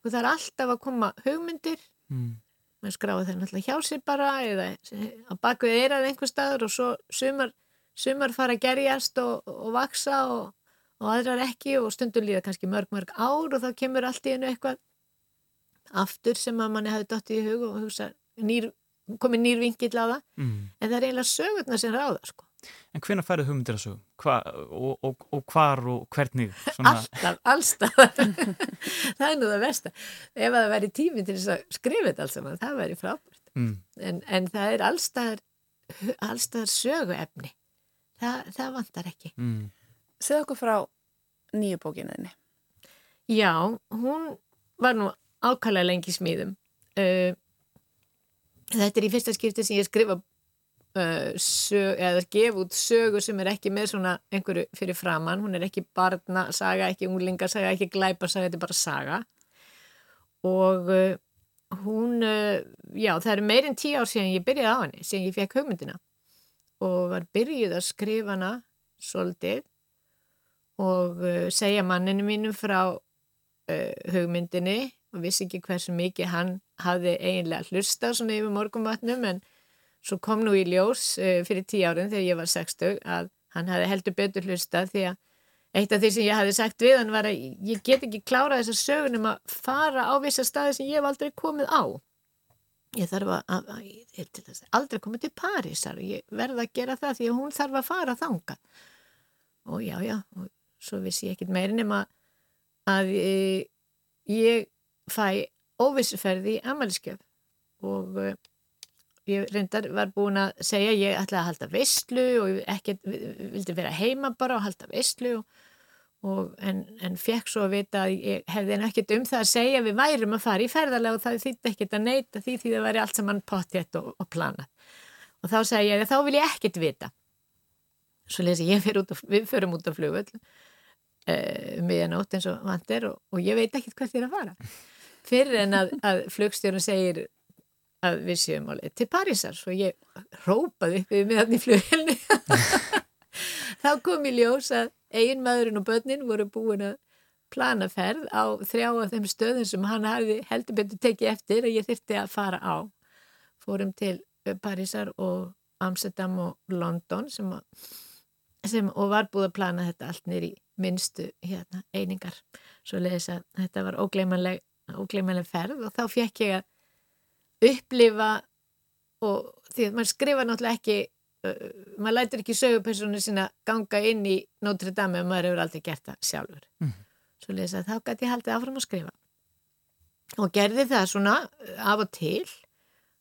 sko það er alltaf að koma hugmyndir mm. maður skráði þeir náttúrulega hjá sér bara eða á bakvið eirað einhver staður og svo sumar, sumar fara að gerjast og, og vaksa og, og aðrar ekki og stundum líða kannski mörg mörg ár og þá kemur allt í einu eitthvað aftur sem að manni hafi dottið í hug og hugsa nýr, komið nýr vingill á það Mm. en það er eiginlega sögurnar sem ráða sko. En hvenær færðu hugmyndir sögum? Hva, og, og, og hvar og hvernig? Svona, alltaf, allstað <laughs> það er nú það versta ef það væri tími til þess að skrifa þetta alls saman, það væri frábært mm. en, en það er allstaðar allstaðar söguefni það, það vantar ekki Mm. Segð okkur frá nýju bókinuðinni. já, hún var nú ákvæmlega lengi smíðum uh, þetta er í fyrsta skipti sem ég skrifa sög, eða gef út sögu sem er ekki með svona einhverju fyrir framann, hún er ekki barna saga, ekki unglingasaga, ekki glæpasaga þetta er bara saga. Og uh, hún uh, já, það eru meirinn tíu ár síðan ég byrjaði á henni, síðan ég fekk hugmyndina. Og var byrjuð að skrifa hana svolítið og uh, segja manninu mínum frá uh, hugmyndinni. Og vissi ekki hversu mikið hann hafði eiginlega hlustað svona yfir morgunvatnum en svo kom nú í ljós uh, fyrir tíu árin þegar ég var 60 að hann hafði heldur betur hlustað því að eitt af því sem ég hafði sagt við hann var að ég get ekki klárað þessar sögunum að fara á vissa staði sem ég hef aldrei komið á. Ég þarf að, að, að ég þess aldrei komið til Parísar og ég verða að gera það því að hún þarf að fara þangað. Og já já og svo vissi ég ekkit meiri nema að e, ég fæ óvissuferði í amaliskjöf og e, ég reyndar var búin að segja ég ætlaði að halda veistlu og ekkert, vildi vera heima bara og halda veistlu og, og en, en fekk svo að vita að ég hefði en ekkert um það að segja við værum að fara í ferðarlega og það þýtti ekkert að neyta því því það væri allt saman pottjett og, og planað. Og þá segi ég að þá vil ég ekkert vita. Svo lesi ég fyrir út við förum út af flugvöld uh, miðjanótt eins og vantir og, og ég veit ekkert hvert ég er að fara. Fyrir en að, að flugstjórun segir að við séum á leið til Parísar. Svo ég rópaði upp við miðan í flughelni <laughs> þá kom í ljós að eigin maðurinn og börnin voru búin að plana ferð á þrjá af þeim stöðum sem hann heldur betur tekið eftir að ég þyrti að fara á. Fórum til Parísar og Amsterdam og London sem sem, og var búið að plana þetta allt í minnstu hérna, einingar. Svo leiðis að þetta var ógleymanleg ferð og þá fekk ég að upplifa og því að maður skrifa náttúrulega ekki uh, maður lætur ekki sögupersonu sinna ganga inn í Notre Dame og maður hefur aldrei gert það sjálfur Mhm. svo leiðis að þá gæti ég haldið áfram að skrifa og gerði það svona uh, af og til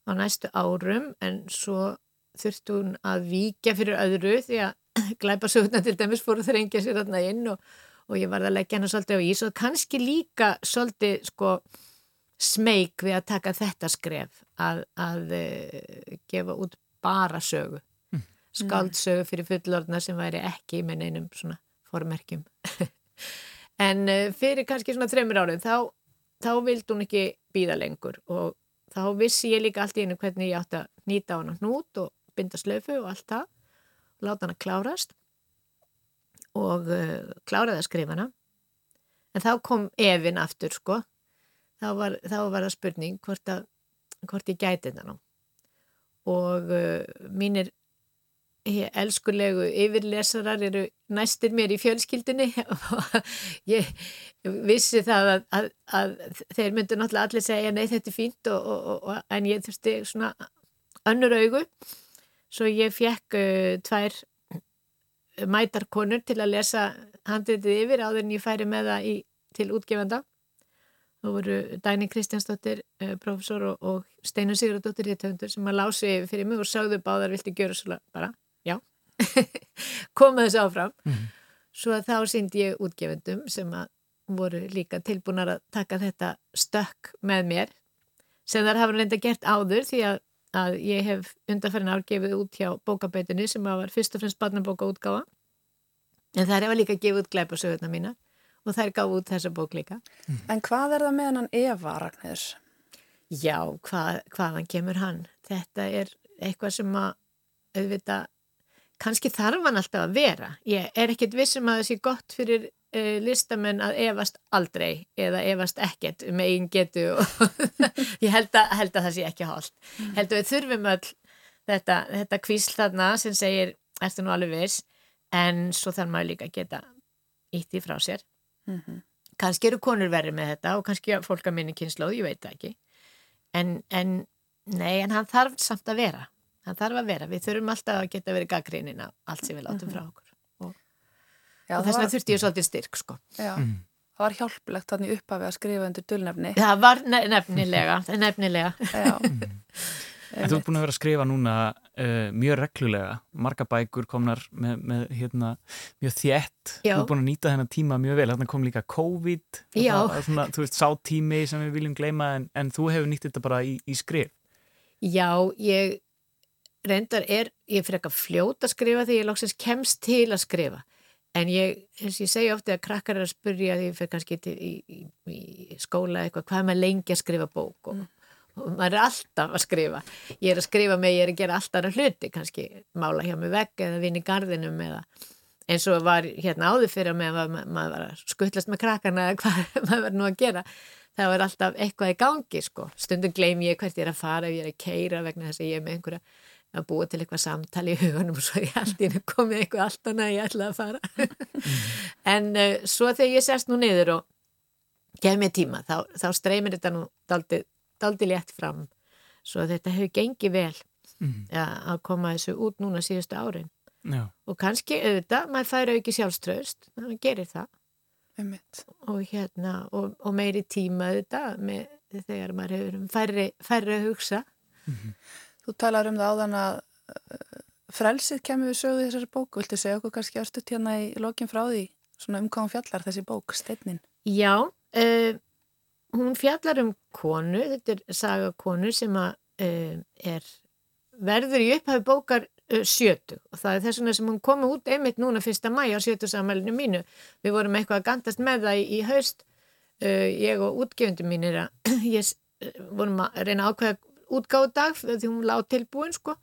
á næstu árum en svo þurfti hún að víkja fyrir öðru því að <clears throat> glæpasöguna til dæmis fóru þrengja sér þarna inn og, og ég var að leggja hana svolítið á ís og kannski líka svolítið sko smeyk við að taka þetta skref að, að uh, gefa út bara sögu. Mm. skáldsögu fyrir fullorðna sem væri ekki með neinum svona formerkjum. <laughs> En uh, fyrir kannski svona þreymur árið þá, þá vildi hún ekki býða lengur og þá vissi ég líka allt í einu hvernig ég átti að nýta á hana hnút og binda slöfu og allt það láta hana klárast og uh, kláraði að skrifa hana. En þá kom Evin aftur sko þá var, þá var það spurning hvort, að, hvort ég gæti þetta nú. Og uh, mínir elskulegu yfirlesarar eru næstir mér í fjölskyldinni og <laughs> ég vissi það að, að, að þeir myndu náttúrulega allir segja nei þetta er fínt og, og, og, en ég þurfti svona önnur augu. Svo ég fekk uh, tvær mætarkonur til að lesa handritið yfir áður en ég færi með það í, til útgefanda það voru Dæni Kristjánsdóttir uh, professor og, og Steinun Sigurðardóttir réttöfundur sem að lásu yfir fyrir mig og sagðu báðar vilti gjöra svo bara, já. <laughs> Koma þessu áfram. Mhm. svo að þá síndi ég útgefendum sem að voru líka tilbúnar að taka þetta stökk með mér sem þar hafa reynda gert áður því að, að ég hef undanferðin ár gefið út hjá bókabeitinu sem var fyrst og fremst barnabóka útgáfa en þær hefa líka gefið út glæpasögurna mína og þær gáðu út þessa bók líka En hvað er það með hennan Eva Ragnhildur? Já, hvað, hvaðan kemur hann? Þetta er eitthvað sem að auðvitað, kannski þarf hann alltaf að vera. Ég er ekkert vissum að það sé gott fyrir uh, listamenn að efast aldrei eða efast ekkert um eigin getu og <laughs> ég held að, held að það sé ekki hálft. Held að við þurfum öll þetta, þetta kvísl þarna sem segir, ertu nú alveg viss, en svo þarf maður líka að geta ítt í frá sér. Mm Kannski eru konur verið með þetta og kannski fólk að minni kynnslóð, ég veit það ekki. En, en, nei, en hann þarf samt að vera. Hann þarf að vera. Við þurfum alltaf að geta verið gaggrinin af allt sem við látum frá okkur. Já, og þess vegna þurfti ég svolítið styrk, sko. Já, Mm. það var hjálplegt þannig upphafi að skrifa undir dulnefni. Það var ne nefnilega, nefnilega. Já, <laughs> En þú ert búin að vera að skrifa núna uh, mjög reglulega, marga bækur komnar með, með hérna, mjög Já. þú ert búin að nýta þennan tíma mjög vel, þarna kom líka COVID, var svona, þú veist, sá tími sem við viljum gleyma en, en þú hefur nýtt þetta bara í, í skrif. Já, ég reyndar er, ég fyrir ekki að fljóta að skrifa því ég loksins kemst til að skrifa. En ég, eins og ég segja ofti að krakkar er að spurja því ég fyrir kannski í, í, í skóla eitthvað, hvað er maður lengi að skrifa bók og, og maður er alltaf að skrifa. Ég er að skrifa með, ég er að gera alltaf hluti, kannski mála hjá mig vegg eða vinna í gardinum eða eins og var hérna áður fyrir með að ma- maður var að skuttlast með krakkana eða hvað <laughs> maður var nú að gera. Það var alltaf eitthvað í gangi sko. Stundum gleym ég hvert ég er að fara ef ég er að keira vegna þess að ég er með einhverja að búa til eitthvað samtali í hugunum og svo ég allt í hennu komið eitthvað allt annað að ég ætla að fara. <laughs> en uh, svo þegar ég sest nú niður og gef mér tíma þá, þá streymir þetta nú daldi, daldi létt fram. Svo þetta hefur gengið vel Mm. ja, að koma þessu út núna síðustu árin. Já, Og kannski auðvitað, maður færi auki sjálfströst, maður gerir það og, hérna, og, og meiri tíma auðvitað með, þegar maður hefur um færri, færri að hugsa. Þú talar um það áðan að uh, frelsið kemur við sögu í þessari bóku. Viltu segja okkur kannski örstuðt hérna í lokin frá því, svona umkvæðum fjallar þessi bók, steinnin? Já, uh, hún fjallar um konu, þetta er saga konu sem að, uh, er verður í upphafi bókar uh, sjötu og það er þess vegna sem hún komi út einmitt núna fyrsta mæ á sjötu samælinu mínu. Við vorum eitthvað að gandast með það í, í haust, uh, ég og útgefundur mínir að <clears throat> ég vorum að reyna að ákveða útgáðu dag því hún lág tilbúin sko.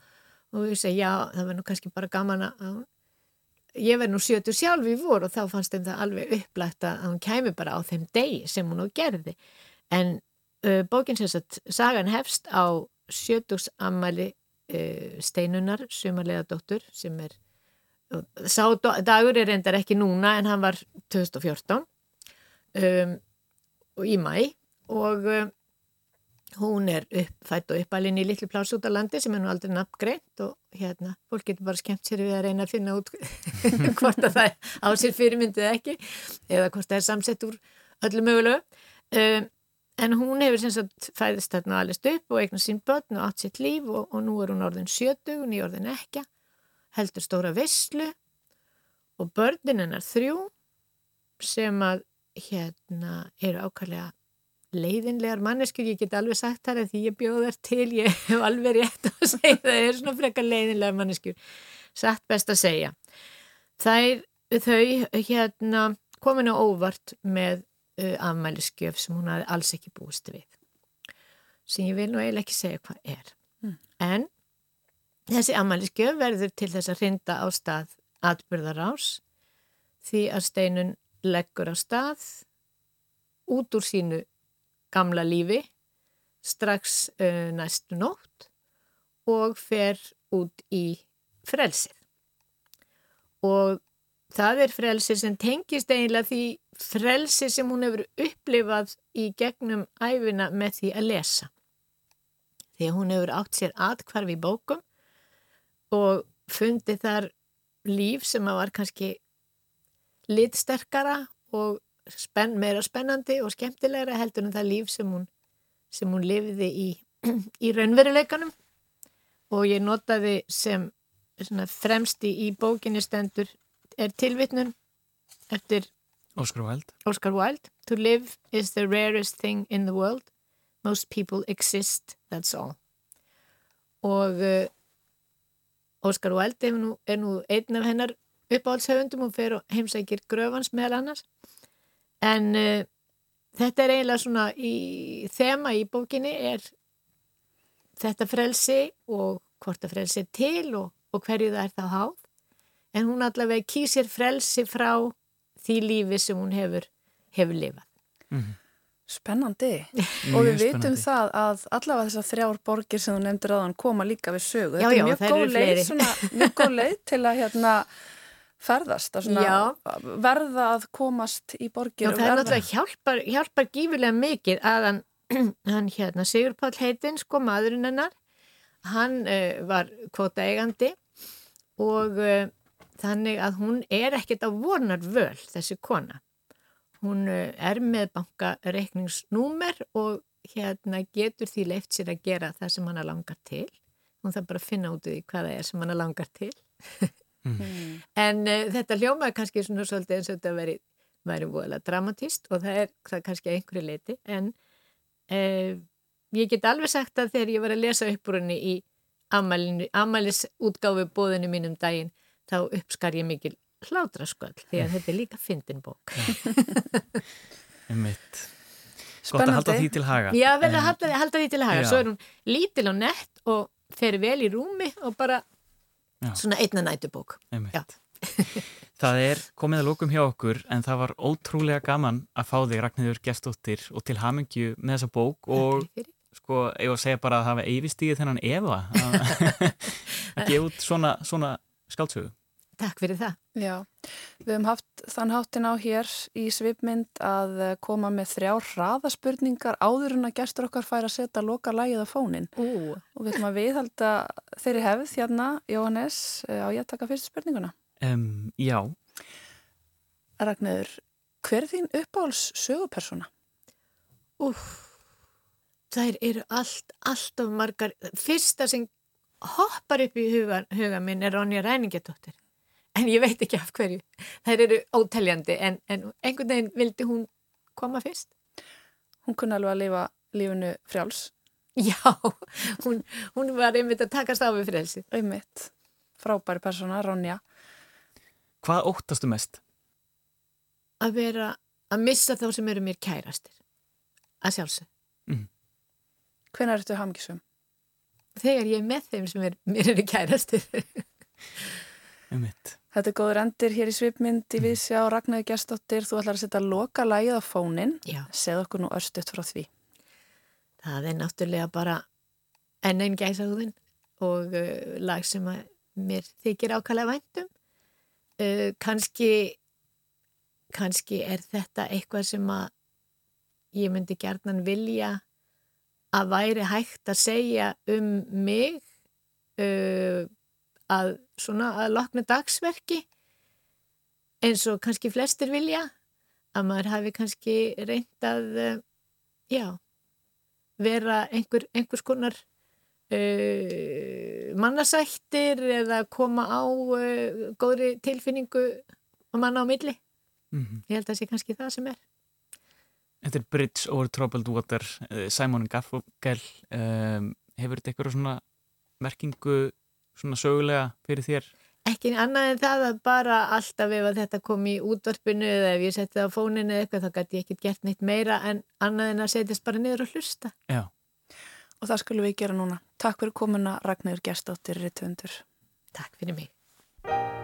Og ég segi já, það var nú kannski bara gaman að hún ég verð nú sjötu sjálf í vor og þá fannst þeim það alveg upplægt að hún kæmi bara á þeim degi sem hún á gerði. En uh, bókin sem sagt sagan hefst á sjötugsammali uh, steinunar sumarlega dóttur sem er sá do- dagur er reyndar ekki núna en hann var 2014 um, og í mæ og hún er upp, fætt og uppalinn í litlu pláss út á landi sem er nú aldrei nafngreint og hérna, fólk getur bara skemmt sér við að reyna að finna út <laughs> hvort að það á sér fyrirmyndið ekki eða hvort það er samsett úr öllu mögulegu. Um, en hún hefur sem sagt fæðist þarna alveg upp og eignar sín börn og átt sitt líf og, og nú er hún orðin sjötug, ný orðin ekki heldur stóra visslu og börnin hennar þrjú sem að hérna eru ákvæmlega leiðinlegar manneskjur, ég get alveg sagt þar að því ég bjóð þær til, ég <laughs> hef alveg rétt að segja það er svona frekar leiðinlegar manneskjur. Satt best að segja. Þær, þau hérna komin á óvart með uh, afmæliskjöf sem hún hafði alls ekki búist við. Sem ég vil nú eiginlega ekki segja hvað er. En þessi afmæliskjöf verður til þess að hrinda á stað atbyrðarás því að steinun leggur á stað út úr sínu gamla lífi strax uh, næstu nótt og fer út í frelsið. Og það er frelsið sem tengist eiginlega því frelsið sem hún hefur upplifað í gegnum æfina með því að lesa. Því hún hefur átt sér atkvarf í bókum og fundið þar líf sem var kannski litsterkara og spenn, meira spennandi og skemmtilegra heldur en það líf sem hún, sem hún lifiði í, <clears throat> í raunveruleikanum. Og ég notaði sem fremsti í bókinni stendur er tilvitnun eftir Óskar Væld Oscar Wilde. To live is the rarest thing in the world. Most people exist, that's all. Og uh, Oscar Wilde er nú, er nú einn af hennar uppáhaldshöfundum og fer og heimsækir gröfans meðal annars en uh, þetta er eiginlega svona í þema í bókinni er þetta frelsi og hvort það frelsi er til og, og hverju það er þá háð en hún allavega kýsir frelsi frá því lífi sem hún hefur hefur lifað Spennandi. Mjög <laughs> og við vitum spennandi. það að allavega þessar þrjár borgir sem þú nefndir aðan koma líka við sögu. Já, Þetta já, er mjög þær góð leið, fleiri. svona, mjög góð leið til að hérna, ferðast, að verða að komast í borgir. Já, það er náttúrulega hjálpar, hjálpar gífilega mikið að hann, <clears throat> hann hérna, Sigur Páll heitinn, sko, maðurinn hennar, hann uh, var kvota eigandi og uh, þannig að hún er ekkert á vonar völ, þessi kona. Hún uh, er með bankareikningsnúmer og hérna getur því leift sér að gera það sem hann langar til. Hún þarf bara að finna út í því hvað það er sem hann langar til. <laughs> Mm. En uh, þetta hljómaði kannski svona svolítið eins og þetta veri, væri voðalega dramatist og það er það kannski að einhverju leiti en uh, ég get alveg sagt að þegar ég var að lesa upp úr henni í amalis útgáfu bóðinu mínum daginn þá uppskar ég mikil hlátrasköld því að þetta er líka fyndin bók. <laughs> Einmitt. Gott að halda því til haga. Já, verða En- að halda, halda því til haga. Já. Svo er hún lítil og nett og fer vel í rúmi og bara Já. svona einna nætubók. <laughs> Það er komið að lókum hjá okkur en það var ótrúlega gaman að fá þig Ragnhildur Gestóttir og til hamingju með þessa bók og sko, ég var að segja bara að það var eifistíði þennan Eva að, <laughs> <laughs> að gefa út svona, svona skáldsögu. Takk fyrir það. Já, við höfum haft þann háttin á hér í svipmynd að eh, koma með þrjár hraðaspurningar áður en að gestur okkar fær að setja loka lægið á fónin Ú, og við höfum að viðhalda þeirri hefð hérna, Jóhannes, eh, á ég að taka fyrstu spurninguna. Um, já, Ragnöður, hver er þín uppáhalds sögupersona? Úf, þær eru allt, allt of margar. Fyrsta sem hoppar upp í huga, huga minn er Ronja Ræningadóttir. En ég veit ekki af hverju. Þær eru óteljandi en, en einhvern veginn vildi hún koma fyrst. Hún kunni alveg að lifa lífinu frjáls, Já, hún, hún var einmitt að takast á við frelsi. einmitt, frábæri persona, Ronja. hvað óttastu mest? Að vera, að missa þá sem eru mér kærastir. Að sjálfsög. Hvenær ertu hamgisum? Þegar ég er með þeim sem er, mér eru kærastir. Einmitt. Þetta er góður endir hér í svipmynd í viðsjá. Ragnöður Gerstóttir, þú ætlar að setja loka lægið á fónin, segð okkur nú örstuðt frá því. Það er náttúrulega bara enn einn gæsahúðin og uh, lag sem að mér þykir ákvæmlega væntum uh, kannski kannski er þetta eitthvað sem að ég myndi gerðnan vilja að væri hægt að segja um mig uh, að svona að lokna dagsverki eins og kannski flestir vilja að maður hafi kannski reynd að uh, já vera einhver, einhvers konar uh, mannasættir eða koma á uh, góðri tilfinningu og manna á milli. Mm ég held að það sé kannski það sem er. Þetta er Bridge over Troubled Water eh, Simon Garfunkel um, hefur þetta eitthvað svona merkingu svona sögulega fyrir þér? ekki annað en það að bara alltaf ef þetta kom í útvarpinu eða ef ég setti það á fóninu eða eitthvað þá gæti ég ekki gert neitt meira en annað en að setjast bara niður og hlusta Já. Og það skulum við gera núna. Takk fyrir komuna Ragnarður Gerstóttir Rittvöndur. Takk fyrir mig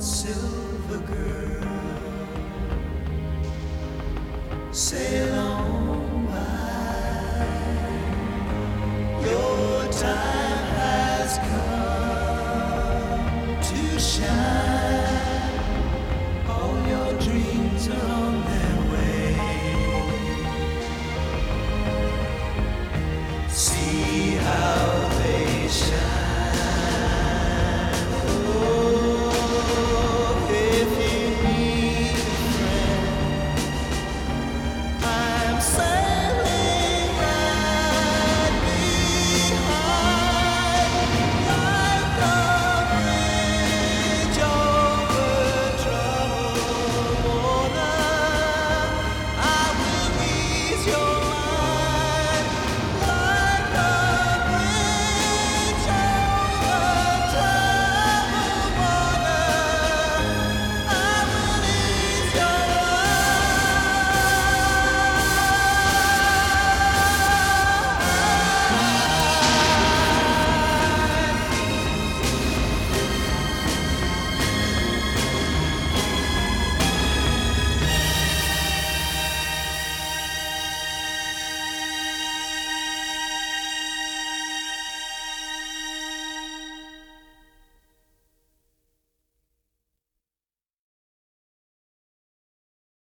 silver girl. Sail